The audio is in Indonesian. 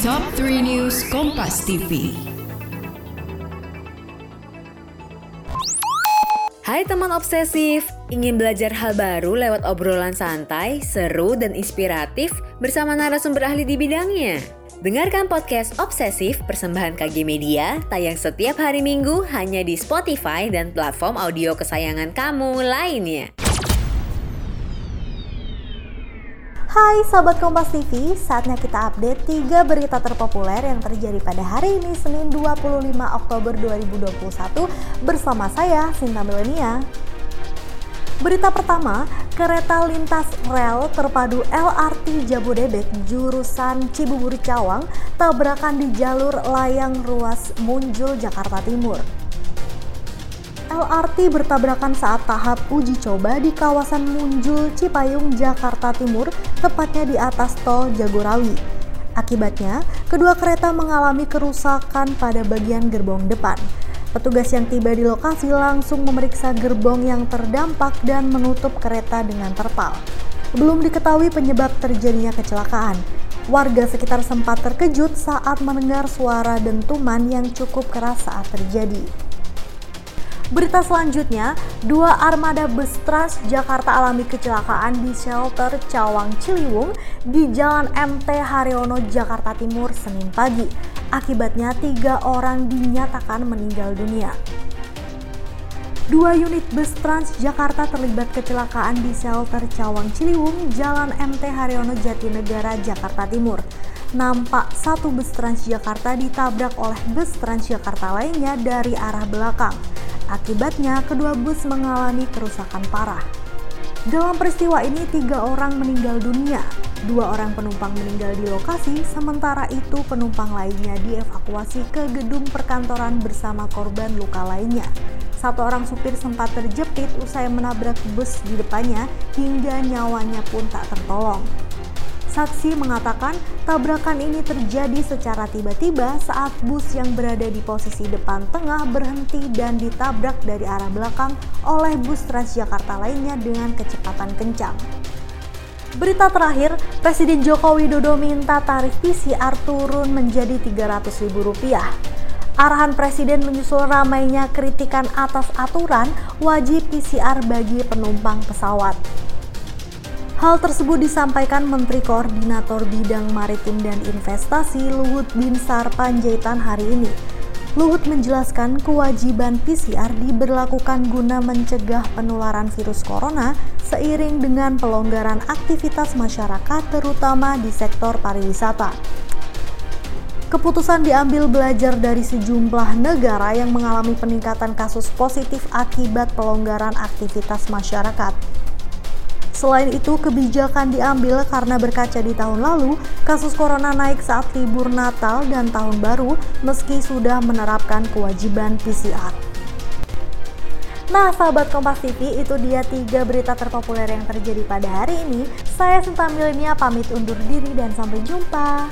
Top 3 News Kompas TV. Hai teman obsesif, ingin belajar hal baru lewat obrolan santai, seru, dan inspiratif bersama narasumber ahli di bidangnya? Dengarkan podcast Obsesif persembahan KG Media tayang setiap hari Minggu hanya di Spotify dan platform audio kesayangan kamu lainnya. Hai sahabat Kompas TV, saatnya kita update 3 berita terpopuler yang terjadi pada hari ini Senin 25 Oktober 2021 bersama saya Sinta Milenia. Berita pertama, kereta lintas rel terpadu LRT Jabodebek jurusan Cibubur Cawang tabrakan di jalur layang ruas Munjul Jakarta Timur. LRT bertabrakan saat tahap uji coba di kawasan Munjul, Cipayung, Jakarta Timur, tepatnya di atas tol Jagorawi. Akibatnya, kedua kereta mengalami kerusakan pada bagian gerbong depan. Petugas yang tiba di lokasi langsung memeriksa gerbong yang terdampak dan menutup kereta dengan terpal. Belum diketahui penyebab terjadinya kecelakaan. Warga sekitar sempat terkejut saat mendengar suara dentuman yang cukup keras saat terjadi. Berita selanjutnya, dua armada bus Trans Jakarta alami kecelakaan di shelter Cawang Ciliwung di Jalan MT Haryono, Jakarta Timur, Senin pagi. Akibatnya tiga orang dinyatakan meninggal dunia. Dua unit bus Trans Jakarta terlibat kecelakaan di shelter Cawang Ciliwung, Jalan MT Haryono Jatinegara, Jakarta Timur. Nampak satu bus Transjakarta ditabrak oleh bus Transjakarta lainnya dari arah belakang. Akibatnya, kedua bus mengalami kerusakan parah. Dalam peristiwa ini, tiga orang meninggal dunia. Dua orang penumpang meninggal di lokasi, sementara itu penumpang lainnya dievakuasi ke gedung perkantoran bersama korban luka lainnya. Satu orang supir sempat terjepit usai menabrak bus di depannya hingga nyawanya pun tak tertolong. Saksi mengatakan tabrakan ini terjadi secara tiba-tiba saat bus yang berada di posisi depan tengah berhenti dan ditabrak dari arah belakang oleh bus Transjakarta lainnya dengan kecepatan kencang. Berita terakhir, Presiden Joko Widodo minta tarif PCR turun menjadi Rp300.000. Arahan Presiden menyusul ramainya kritikan atas aturan wajib PCR bagi penumpang pesawat. Hal tersebut disampaikan Menteri Koordinator Bidang Maritim dan Investasi Luhut Binsar Panjaitan hari ini. Luhut menjelaskan kewajiban PCR diberlakukan guna mencegah penularan virus corona seiring dengan pelonggaran aktivitas masyarakat terutama di sektor pariwisata. Keputusan diambil belajar dari sejumlah negara yang mengalami peningkatan kasus positif akibat pelonggaran aktivitas masyarakat. Selain itu, kebijakan diambil karena berkaca di tahun lalu, kasus corona naik saat libur Natal dan Tahun Baru meski sudah menerapkan kewajiban PCR. Nah, sahabat Kompas TV, itu dia tiga berita terpopuler yang terjadi pada hari ini. Saya Sinta Milenia pamit undur diri dan sampai jumpa.